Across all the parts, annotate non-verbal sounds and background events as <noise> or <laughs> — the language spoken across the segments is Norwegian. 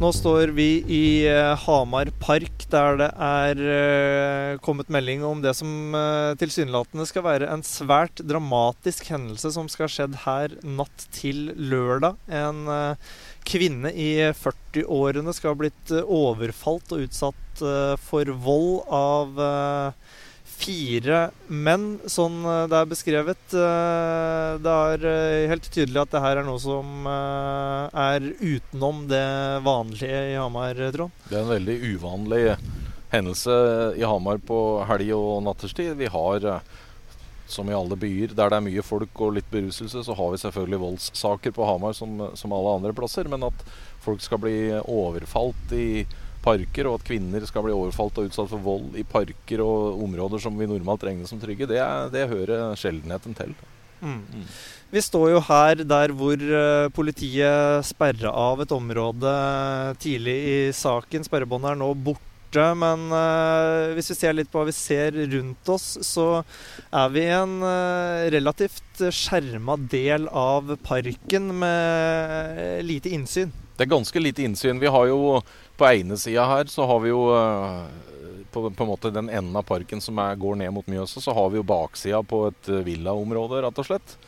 Nå står vi i eh, Hamar park, der det er eh, kommet melding om det som eh, tilsynelatende skal være en svært dramatisk hendelse som skal ha skjedd her natt til lørdag. En kvinne i 40-årene skal ha blitt overfalt og utsatt for vold av fire menn, sånn eh, det er beskrevet. Eh, det er eh, helt tydelig at det her er noe som er utenom det vanlige i Hamar, Trond? Det er en veldig uvanlig hendelse i Hamar på helg og natterstid. Vi har, som i alle byer der det er mye folk og litt beruselse, så har vi selvfølgelig voldssaker på Hamar som, som alle andre plasser. Men at folk skal bli overfalt i parker, og at kvinner skal bli overfalt og utsatt for vold i parker og områder som vi normalt regner som trygge, det, det hører sjeldenheten til. Mm. Mm. Vi står jo her der hvor uh, politiet sperra av et område tidlig i saken. Sperrebåndet er nå borte. Men uh, hvis vi ser litt på hva vi ser rundt oss, så er vi i en uh, relativt skjerma del av parken med lite innsyn. Det er ganske lite innsyn. Vi har jo på ene sida her så har vi jo eh, på, på, en måte den enden av parken som er, går ned mot Mjøsa, så har vi jo baksida på et eh, villaområde, rett og slett.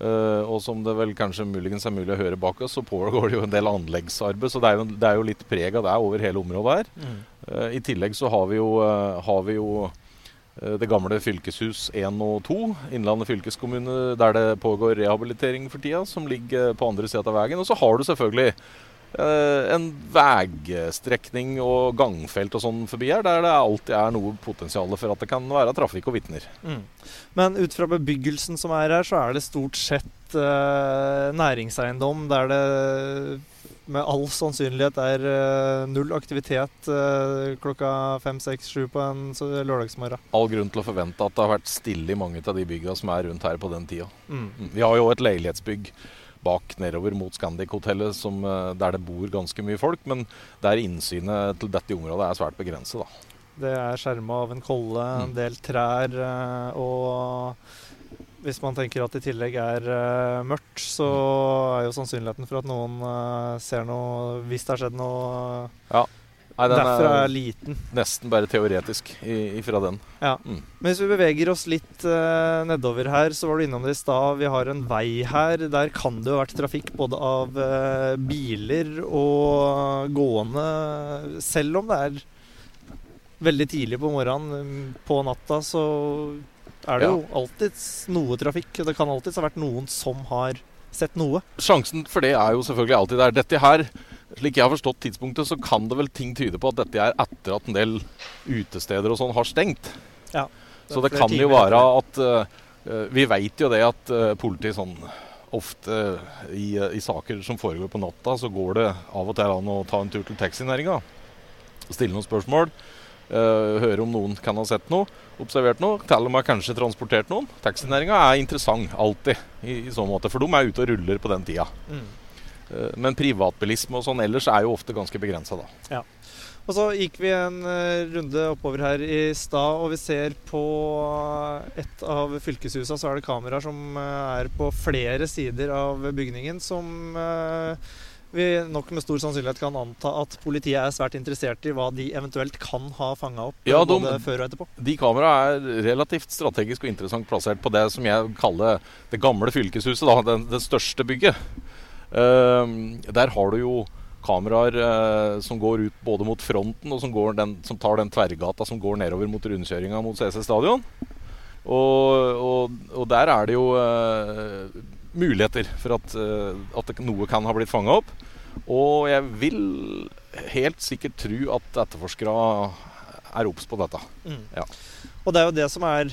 Uh, og som det vel kanskje muligens er mulig å høre bak oss, så pågår det jo en del anleggsarbeid. Så det er jo, det er jo litt preg av det over hele området her. Mm. Uh, I tillegg så har vi jo, uh, har vi jo det gamle fylkeshus 1 og 2, Innlandet fylkeskommune, der det pågår rehabilitering for tida, som ligger på andre sida av veien. Og så har du selvfølgelig Eh, en veistrekning og gangfelt og sånn forbi her, der det alltid er noe potensial for at det kan være trafikk og vitner. Mm. Men ut fra bebyggelsen som er her, så er det stort sett eh, næringseiendom der det med all sannsynlighet er uh, null aktivitet uh, klokka fem, seks, sju på en lørdagsmorgen. All grunn til å forvente at det har vært stille i mange av de bygga som er rundt her på den tida. Mm. mm. Vi har jo et leilighetsbygg bak nedover mot Scandic-hotellet, eh, der det bor ganske mye folk. Men der innsynet til dette området er svært begrenset. da. Det er skjerma av en kolle, en mm. del trær eh, og hvis man tenker at det i tillegg er uh, mørkt, så mm. er jo sannsynligheten for at noen uh, ser noe hvis det har skjedd noe ja. Nei, den Derfor er liten. Nesten bare teoretisk ifra den. Ja. Mm. Men hvis vi beveger oss litt uh, nedover her, så var du innom det i stad. Vi har en vei her. Der kan det jo ha vært trafikk både av biler og gående. Selv om det er veldig tidlig på morgenen, um, på natta, så er det ja. jo alltid noe trafikk. Det kan alltid ha vært noen som har sett noe. Sjansen for det er jo selvfølgelig alltid der. Dette her slik jeg har forstått tidspunktet, så kan det vel ting tyde på at dette er etter at en del utesteder og sånn har stengt. Ja, det så det kan jo være at uh, Vi veit jo det at uh, politiet sånn ofte i, i, saker som foregår på natta, så går det av og til an å ta en tur til taxinæringa. Stille noen spørsmål. Høre om noen kan ha sett noe, observert noe, til og med kanskje transportert noen. Taxinæringa er interessant alltid i, i så måte, for de er ute og ruller på den tida. Mm. Eh, men privatbilisme og sånn ellers er jo ofte ganske begrensa, da. Ja. Og så gikk vi en eh, runde oppover her i stad, og vi ser på et av fylkeshusa så er det kameraer som eh, er på flere sider av bygningen, som vi nok med stor sannsynlighet kan anta at politiet er svært interessert i hva de eventuelt kan ha fanga opp ja, de, både før og etterpå. De kameraene er relativt strategisk og interessant plassert på det som jeg kaller det gamle fylkeshuset, da, det, det største bygget. Uh, der har du jo kameraer uh, som går ut både mot fronten og som, den, som, tar den tverrgata som går nedover mot rundkjøringa mot CC Stadion. Og, og, og, der er det jo uh, muligheter for at, uh, at noe kan ha blitt fanga opp. Og jeg vil helt sikkert tro at etterforskere er obs på dette. Mm. Ja. Og det er jo det som er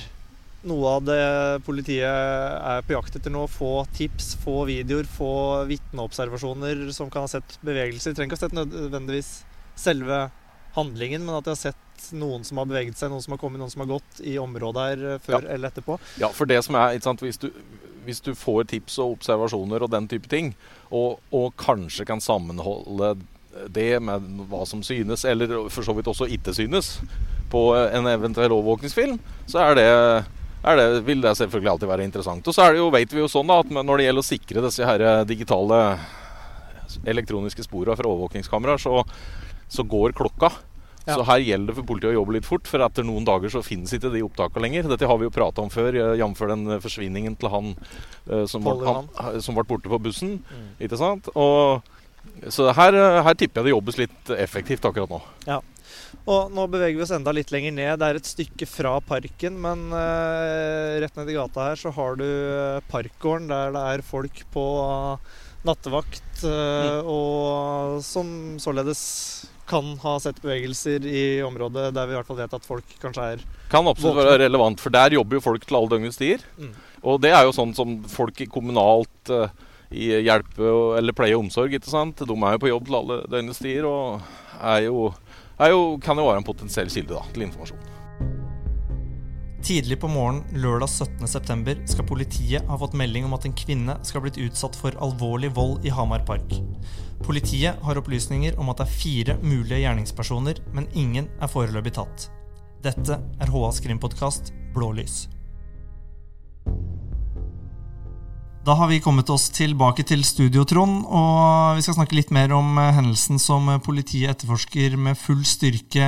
noe av det politiet er på jakt etter nå. Få tips, få videoer, få vitneobservasjoner som kan ha sett bevegelser. De trenger ikke ha sett nødvendigvis selve handlingen, men at de har sett noen som har beveget seg, noen som har kommet, noen som har gått i området her eh, før ja. eller etterpå. Ja, for det som er, ikke sant, hvis du, hvis du får tips og observasjoner og den type ting, og, og kanskje kan sammenholde det med hva som synes, eller for så vidt også ikke synes, på en eventuell overvåkningsfilm, så er det det, vil det selvfølgelig alltid være interessant. Og så er det jo, vet vi jo sånn da, at når det gjelder å sikre disse her digitale elektroniske sporene fra overvåkningskameraer, så, så går klokka. Ja. Så her gjelder det for politiet å jobbe litt fort, for etter noen dager så finnes ikke de opptakene lenger. Dette har vi jo prata om før, eh, jf. den eh, forsvinningen til han, eh, som, ble, han som ble borte på bussen. Mm. Ikke sant? Og, så her, eh, her tipper jeg det jobbes litt effektivt akkurat nå. Og nå beveger vi oss enda litt lenger ned. Det er et stykke fra parken, men eh, rett ned i gata her så har du eh, Parkgården, der det er folk på nattevakt, eh, og som således kan ha sett bevegelser i området der vi i hvert fall vet at folk kanskje er Kan absolutt være relevant, for der jobber jo folk til alle døgnets tider. Mm. Og det er jo sånn som folk i kommunalt eh, i hjelpe eller pleie og omsorg, ikke sant. De er jo på jobb til alle døgnets tider og er jo, er jo, kan jo være en potensiell kilde da, til informasjon. Tidlig på morgenen lørdag 17.9 skal politiet ha fått melding om at en kvinne skal ha blitt utsatt for alvorlig vold i Hamar Park. Politiet har opplysninger om at det er fire mulige gjerningspersoner, men ingen er foreløpig tatt. Dette er HAs krimpodkast Blålys. Da har vi kommet oss tilbake til studio, Trond, og vi skal snakke litt mer om eh, hendelsen som eh, politiet etterforsker med full styrke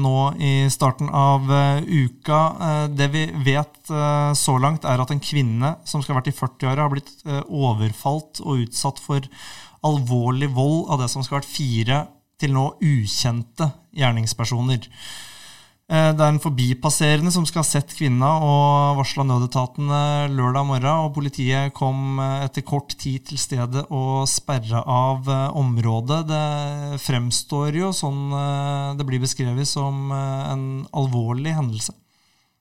nå i starten av eh, uka. Eh, Det vi vet eh, så langt, er at en kvinne som skal ha vært i 40-åra, har blitt eh, overfalt og utsatt for alvorlig vold av det som skal ha vært fire til nå ukjente gjerningspersoner. Eh, Det er en forbipasserende som skal ha sett kvinna og varsla nødetatene lørdag morgen. og Politiet kom eh, etter kort tid til stedet og sperra av eh, området. Det fremstår jo sånn det blir beskrevet som en alvorlig hendelse.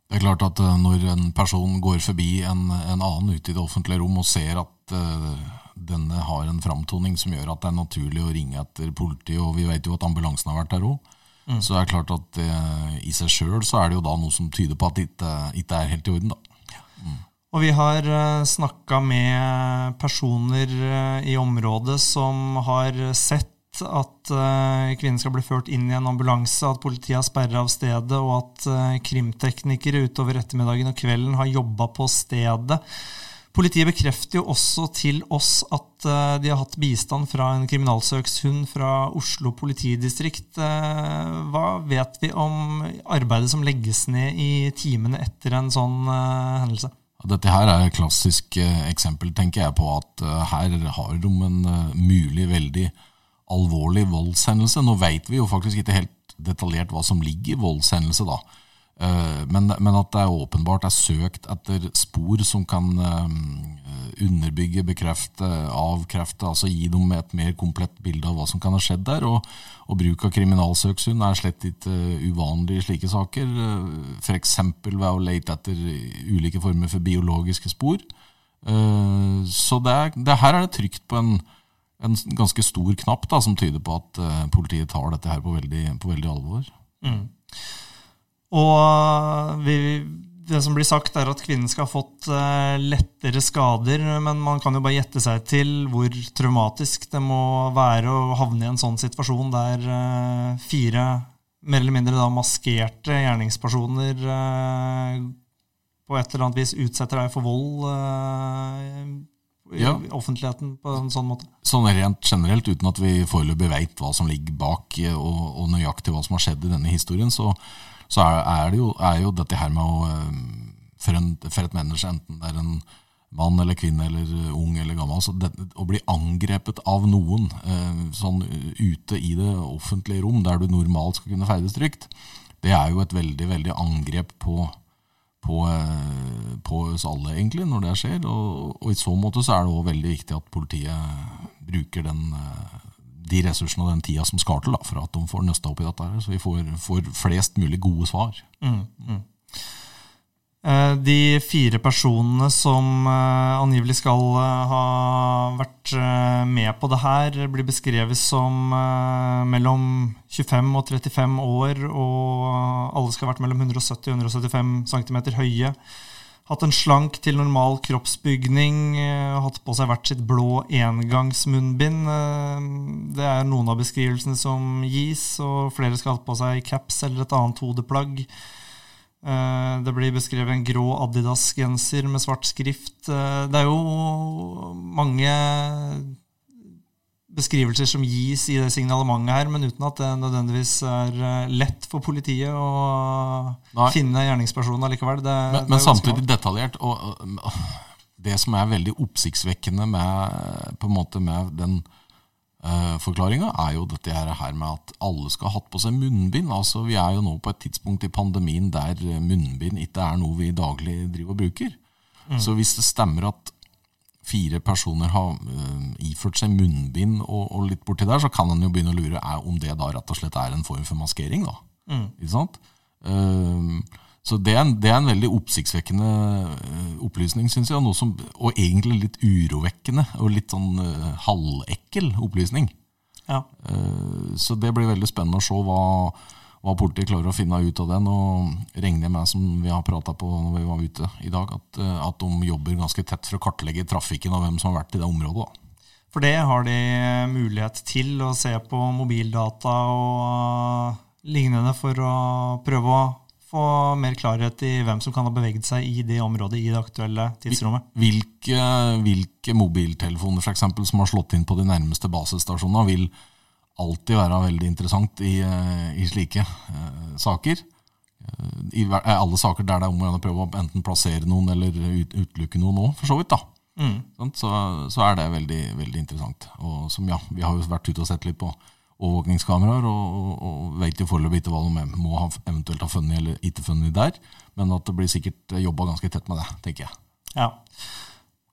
Det er klart at når en person går forbi en, en annen ute i det offentlige rom og ser at uh, denne har en framtoning som gjør at det er naturlig å ringe etter politiet, og vi vet jo at ambulansen har vært der òg, så det er klart at eh, i seg sjøl så er det jo da noe som tyder på at det ikke, ikke er helt i orden, da. Og vi har uh, snakka med personer eh, i området som har sett at eh, kvinnen skal bli ført inn i en ambulanse, at politiet har sperra av stedet, og at eh, krimteknikere utover ettermiddagen og kvelden har jobba på stedet. Politiet bekrefter jo også til oss at eh, de har hatt bistand fra en kriminalsøkshund fra Oslo politidistrikt. Eh, hva vet vi om arbeidet som legges ned i timene etter en sånn eh, hendelse? Dette her er et klassisk eksempel, tenker jeg, på at her har de en mulig veldig alvorlig voldshendelse. Nå vet vi jo faktisk ikke helt detaljert hva som ligger i voldshendelse, da. Eh, Men, men at det er åpenbart er søkt etter spor som kan eh, underbygge, bekrefte, avkrefte, altså gi dem et mer komplett bilde av hva som kan ha skjedd der. Og, og bruk av kriminalsøkshund er slett ikke eh, uvanlig i slike saker. F.eks. ved å lete etter ulike former for biologiske spor. Så det, er, det her er det trygt på en, en ganske stor knapp da, som tyder på at politiet tar dette her på veldig, på veldig alvor. Og vi, det som blir sagt, er at kvinnen skal ha fått eh, lettere skader, men man kan jo bare gjette seg til hvor traumatisk det må være å havne i en sånn situasjon der eh, fire mer eller mindre da maskerte gjerningspersoner eh, på et eller annet vis utsetter deg for vold eh, i Ja. offentligheten på en sånn måte. Sånn rent generelt, uten at vi foreløpig veit hva som ligger bak eh, og, og nøyaktig hva som har skjedd i denne historien, så, så er, er, jo, er jo dette her med å eh, for, en, for et menneske, enten det er en mann eller kvinne eller eh, ung eller gammel, så det, å bli angrepet av noen eh, sånn ute i det offentlige rom, der du normalt skal kunne ferdes trygt, det er jo et veldig, veldig angrep på på, på oss alle, egentlig, når det skjer. Og, og i så måte så er det òg veldig viktig at politiet bruker den, de ressursene og den tida som skal til, da, for at de får nøsta opp i dette, her, så vi får, får flest mulig gode svar. Mm, mm. Eh, De fire personene som eh, angivelig skal eh, ha vært med på det her, blir beskrevet som mellom 25 og 35 år, og alle skal ha vært mellom 170 og 175 cm høye. Hatt en slank til normal kroppsbygning, eh, hatt på seg hvert sitt blå engangsmunnbind. Eh, Det er noen av beskrivelsene som gis, og flere skal ha hatt på seg caps eller et annet hodeplagg. Eh, Det blir beskrevet en grå Adidas-genser med svart skrift. Det er jo mange beskrivelser som gis i det signalementet her, men uten at det nødvendigvis er eh, lett for politiet å Nei. finne gjerningspersonen allikevel. Det, men, men samtidig detaljert. Og, og, det som er veldig oppsiktsvekkende med, på en måte med den uh, forklaringa, er jo dette her med at alle skal ha hatt på seg munnbind. Altså, Vi er jo nå på et tidspunkt i pandemien der munnbind ikke er noe vi daglig driver og bruker. Mm. Så hvis det stemmer at fire personer har uh, iført seg munnbind og, og, litt borti der, så kan en jo begynne å lure er, om det da rett og slett er en form for maskering. da. Mm. Ikke sant? Uh, så det er, en, det er, en, veldig oppsiktsvekkende uh, opplysning, syns jeg. Som, og egentlig litt urovekkende og litt sånn halvekkel opplysning. Ja. så det blir veldig spennende å se hva hva politiet klarer å finne ut av den. Og regner jeg med, som vi har prata på når vi var ute i dag, at, eh, at, de jobber ganske tett for å kartlegge trafikken av hvem som har vært i det området. Da. For det har de mulighet til å se på mobildata og lignende for å prøve å få mer klarhet i hvem som kan ha beveget seg i det området i det aktuelle tidsrommet. Hvilke, hvilke mobiltelefoner for eksempel, som har slått inn på de nærmeste basestasjonene, vil alltid være veldig interessant i, eh, i slike uh, saker. Uh, I alle saker der det er om å prøve å enten plassere noen eller ut, utelukke noen òg, for så vidt. da. Mm. Så, så, er det veldig, veldig interessant. Og som, ja, Vi har jo vært ute og sett litt på overvåkningskameraer, og, og, og vet jo foreløpig ikke hva de må ha, eventuelt ha funnet eller ikke funnet der. Men at det blir sikkert jobba ganske tett med det, tenker jeg. Ja.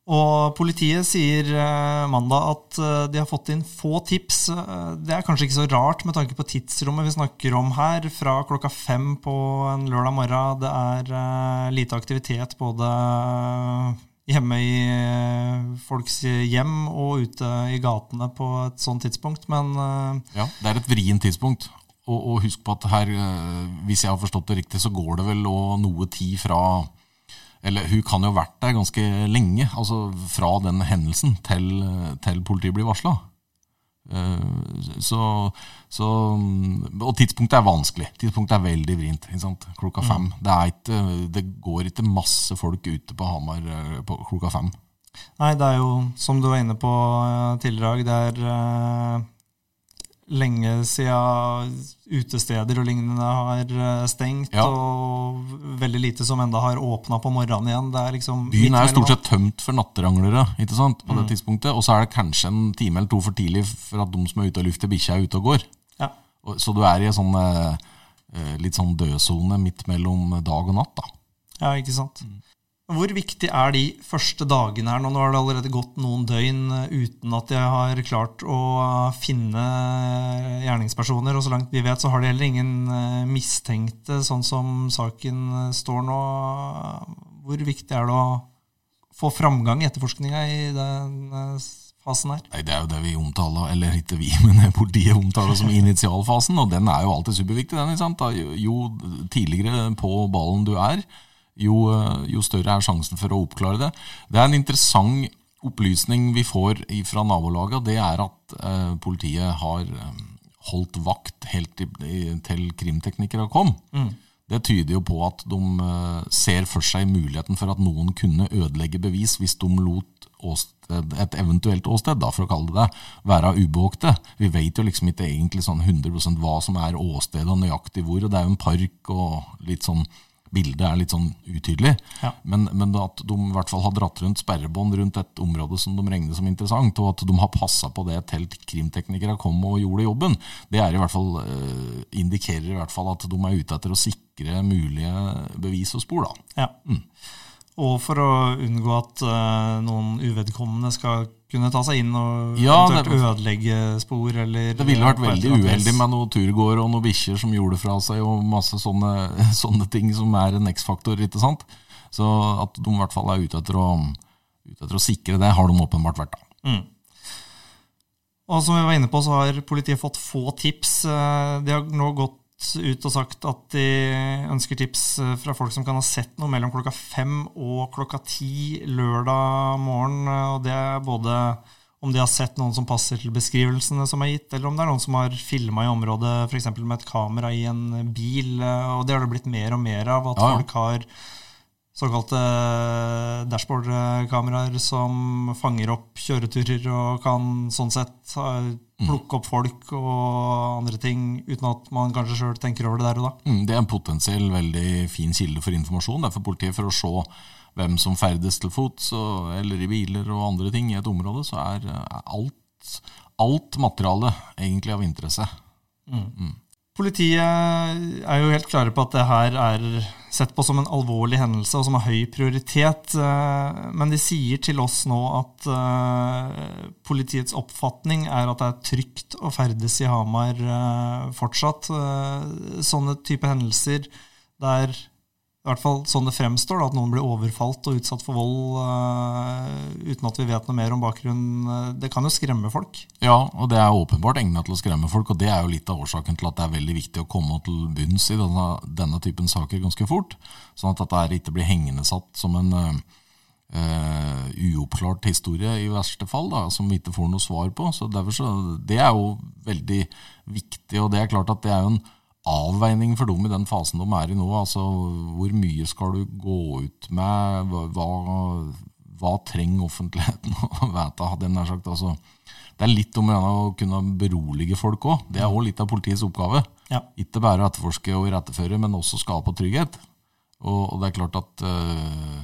Og politiet sier eh, mandag at eh, de har fått inn få tips. Eh, det er kanskje ikke så rart med tanke på tidsrommet vi snakker om her. Fra klokka fem på en lørdag morgen. Det er lite aktivitet både hjemme i folks hjem og ute i gatene på et sånt tidspunkt, men Ja, det er et vrient tidspunkt. Og, og husk på at her, hvis jeg har forstått det riktig, så går det vel noe tid fra eller hun kan jo ha vært der ganske lenge, altså fra den hendelsen til, til politiet blir varsla. Eh, så, så, og tidspunktet er vanskelig. Tidspunktet er veldig vrient. Klokka fem. Mm. Det, ikke, det, går ikke masse folk ute på Hamar eh, på klokka fem. Nei, det er jo, som du var inne på tidligere i dag, det er lenge siden utesteder og lignende har eh, stengt, ja. og veldig lite som enda har åpna på morgenen igjen. Er liksom Byen er jo stort sett tømt for natteranglere ikke sant, på mm. det tidspunktet, og så er det kanskje en time eller to for tidlig for at de som er ute og lufter bikkja, er ute og går. Ja. Så du er i en sånn eh, litt sånn dødsone midt mellom dag og natt. da. Ja, ikke sant. Mm. Hvor viktig er de første dagene her? Nå har det allerede gått noen døgn eh, uten at jeg har klart å finne gjerningspersoner. Og så langt vi vet, så har de heller ingen eh, mistenkte, sånn som saken eh, står nå. Hvor viktig er det å få framgang i etterforskninga i den fasen her? Nei, Det er jo det vi omtaler, eller ikke vi, <laughs> men politiet omtaler som initialfasen. Og den er jo alltid superviktig. den, ikke sant? Jo tidligere på ballen du er, jo, eh, jo, større er sjansen for å oppklare det. Det er en interessant opplysning vi får fra nabolaget. Det er at eh, politiet har eh, holdt vakt helt til, til krimteknikere kom. Mm. Det tyder jo på at de eh, ser for seg muligheten for at noen kunne ødelegge bevis hvis de lot åsted, et eventuelt åsted, da, for å kalle det det, være ubevåkte. Vi vet jo liksom ikke egentlig sånn 100% hva som er åstedet og nøyaktig hvor. og Det er jo en park og litt sånn bildet er litt sånn utydelig. Ja. Men, men, at de i hvert fall har dratt rundt sperrebånd rundt et område som de regner som interessant, og at de har passa på det til krimteknikere kom og gjorde jobben, det i hvert fall, eh, indikerer i hvert fall at de er ute etter å sikre mulige bevis og spor. Da. Ja. Mm. Og for å unngå at uh, noen uvedkommende skal kunne ta seg inn og ja, eventuelt ødelegge spor. Eller, det ville vært veldig uheldig med noen turgåere og noen bikkjer som gjorde fra seg, og masse sånne, <laughs> sånne ting som er en X-faktor. ikke sant? Så at de i hvert fall er ute etter å, ute etter å sikre det, har de åpenbart vært. da. Mm. Og som vi var inne på, så har politiet fått få tips. Eh, de har nå gått ut og sagt at de ønsker tips eh, fra folk som kan ha sett noe mellom klokka fem og klokka ti lørdag morgen. Og det er både om de har sett noen som passer til beskrivelsene som er gitt, eller om det er noen som har filma i området f.eks. med et kamera i en bil. Og det har det blitt mer og mer av, at ja. folk har såkalte dashbord-kameraer som fanger opp kjøreturer og kan sånn sett eh, plukke opp folk og andre ting uten at man kanskje sjøl tenker over det der og da. Mm, det er en potensiell veldig fin kilde for informasjon. Det er for politiet for å se hvem som ferdes til fots eller i biler og andre ting i et område, så er, er alt, alt materiale egentlig av interesse. Mm. Mm. Politiet er jo helt klare på at det her er sett på som en alvorlig hendelse og som har høy prioritet. Eh, men de sier til oss nå at eh, politiets oppfatning er at det er trygt å ferdes i Hamar eh, fortsatt. Sånne type hendelser der i hvert fall sånn det fremstår, da, at noen blir overfalt og utsatt for vold uh, uten at vi vet noe mer om bakgrunnen. Eh, det kan jo skremme folk. Ja, og det er åpenbart egnet til å skremme folk. Og det er jo litt av årsaken til at det er veldig viktig å komme til bunns i denne, denne typen saker ganske fort. Sånn at dette ikke blir hengende satt som en uh, uoppklart historie i verste fall, da, som vi ikke får noe svar på. Så, så Det er jo veldig viktig, og det er klart at det er jo en avveining for dem i den fasen de er i nå. Altså, hvor mye skal du gå ut med? Hva, hva trenger offentligheten å <laughs> vite? Den er sagt, altså, det er litt om å kunne berolige folk òg. Det er òg litt av politiets oppgave. Ja. Ikke bare å etterforske og iretteføre, men også skape trygghet. Og, og, det er klart at Eh,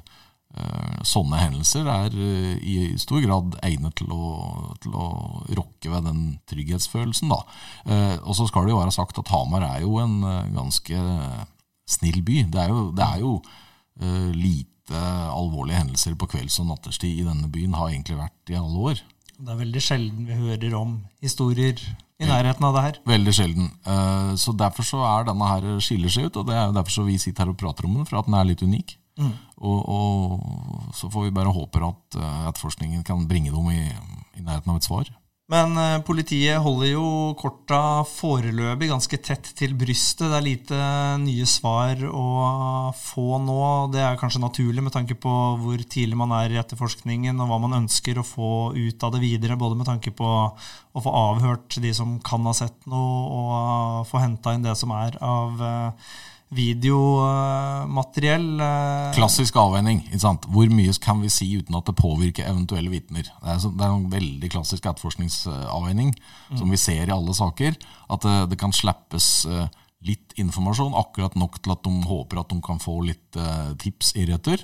sånne hendelser er eh, i stor grad egnet til å, til å rokke ved den trygghetsfølelsen. Da. Eh, og så skal det jo være sagt at Hamar er jo en ganske snill by. Det er jo, det er jo lite alvorlige hendelser på kvelds- og natterstid i denne byen, har egentlig vært i alle år. Det er veldig sjelden vi hører om historier i nærheten av det her. Veldig sjelden. Så Derfor så er denne her skiller seg ut, og det er derfor så vi sitter her og prater om den, for at den er litt unik. Mm. Og, og, så får vi bare håpe at uh, etterforskningen kan bringe dem i, i nærheten av et svar. Men uh, politiet holder jo korta foreløpig ganske tett til brystet. Det er lite nye svar å få nå. Det er kanskje naturlig med tanke på hvor tidlig man er i etterforskningen, og hva man ønsker å få ut av det videre. Både med tanke på å få avhørt de som kan ha sett noe, og få henta inn det som er av uh, videomateriell. Eh, klassisk avveining. ikke sant? Hvor mye kan vi si uten at det påvirker eventuelle vitner? Det, er, det er en veldig klassisk etterforskningsavveining mm. som vi ser i alle saker. At det, det, kan slippes eh, litt informasjon, akkurat nok til at de håper at de kan få litt uh, tips i retur.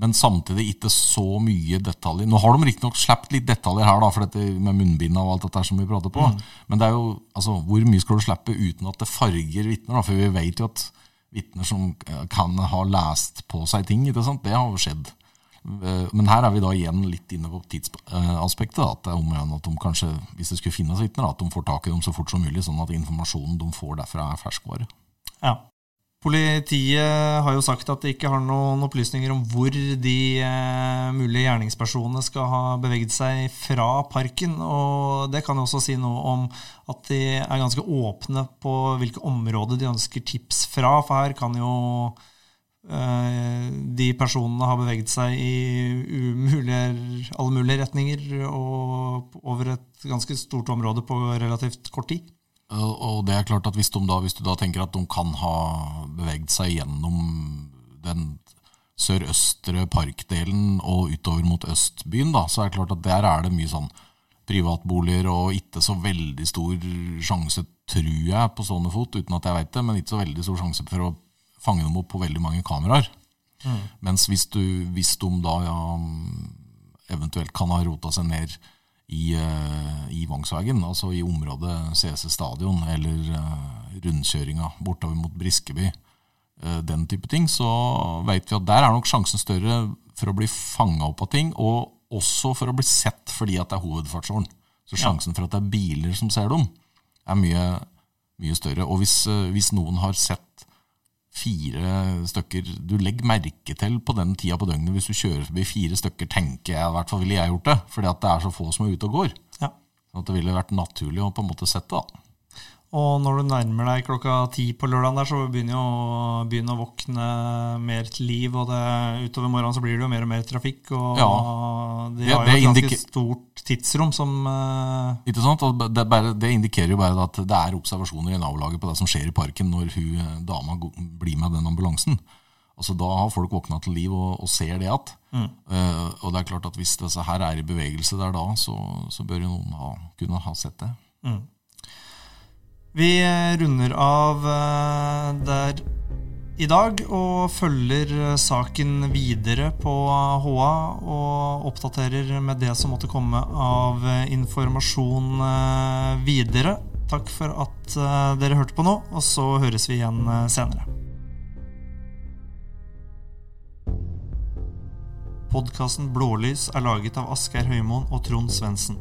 Men samtidig ikke så mye detaljer. Nå har de riktignok sluppet litt detaljer her, da, for dette med munnbind og alt dette som vi prater på. Mm. Men det er jo, altså, hvor mye skal du slippe uten at det farger vitner? For vi vet jo at vitner som eh, kan ha lest på seg ting. Det har jo skjedd. Eh, men her er vi da igjen litt inne på tidsaspektet. At det er om at de kanskje, hvis det skulle finnes vitner, at de får tak i dem så fort som mulig, sånn at informasjonen de får derfra, er ferskvare. Ja. Politiet har jo sagt at de ikke har noen opplysninger om hvor de eh, mulige gjerningspersonene skal ha beveget seg fra parken. Og det kan jo også si noe om at de er ganske åpne på hvilke områder de ønsker tips fra. For her kan jo eh, de personene ha beveget seg i umulige, alle mulige retninger og over et ganske stort område på relativt kort tid. Og det er klart at hvis, da, hvis, du da tenker at de kan ha beveget seg gjennom den sørøstre parkdelen og utover mot Østbyen, da, så er det klart at der er det mye sånn privatboliger og ikke så veldig stor sjanse, tror jeg, på stående fot, uten at jeg veit det, men ikke så veldig stor sjanse for å fange dem opp på veldig mange kameraer. Mm. Mens hvis, du, hvis de da ja, eventuelt kan ha rota seg ned i, uh, i Vangsvegen, altså i området CC Stadion, eller uh, rundkjøringa bortover mot Briskeby, uh, den type ting, så veit vi at der er nok sjansen større for å bli fanga opp av ting, og også for å bli sett fordi at det er hovedfartsåren. Så sjansen for at det er biler som ser dem, er mye, mye større. Og hvis, hvis noen har sett fire stykker Du legger merke til på den tida på døgnet hvis du kjører forbi fire stykker, tenker jeg, i hvert fall ville jeg gjort det, fordi at det er så få som er ute og går. Ja. Så det ville vært naturlig å på en måte sette det. Og når du nærmer deg klokka ti på lørdagen, der, så begynner jo byen å våkne mer til liv. Og det, utover morgenen så blir det jo mer og mer trafikk. Og ja. de har jo et ganske stort tidsrom som uh... Ikke sant? Det, bare, det, indikerer jo bare at det er observasjoner i nabolaget på det som skjer i parken når hun eh, dama blir med den ambulansen. Altså Da har folk våkna til liv og, og ser det igjen. Mm. Uh, og det er klart at hvis disse her er i bevegelse der da, så, så bør jo noen ha, kunne ha sett det. Mm. Vi runder av eh, der i dag og følger eh, saken videre på HA og oppdaterer med det som måtte komme av eh, informasjon eh, videre. Takk for at eh, dere hørte på nå, og så høres vi igjen eh, senere. Podkasten Blålys er laget av Asgeir Høymoen og Trond Svendsen.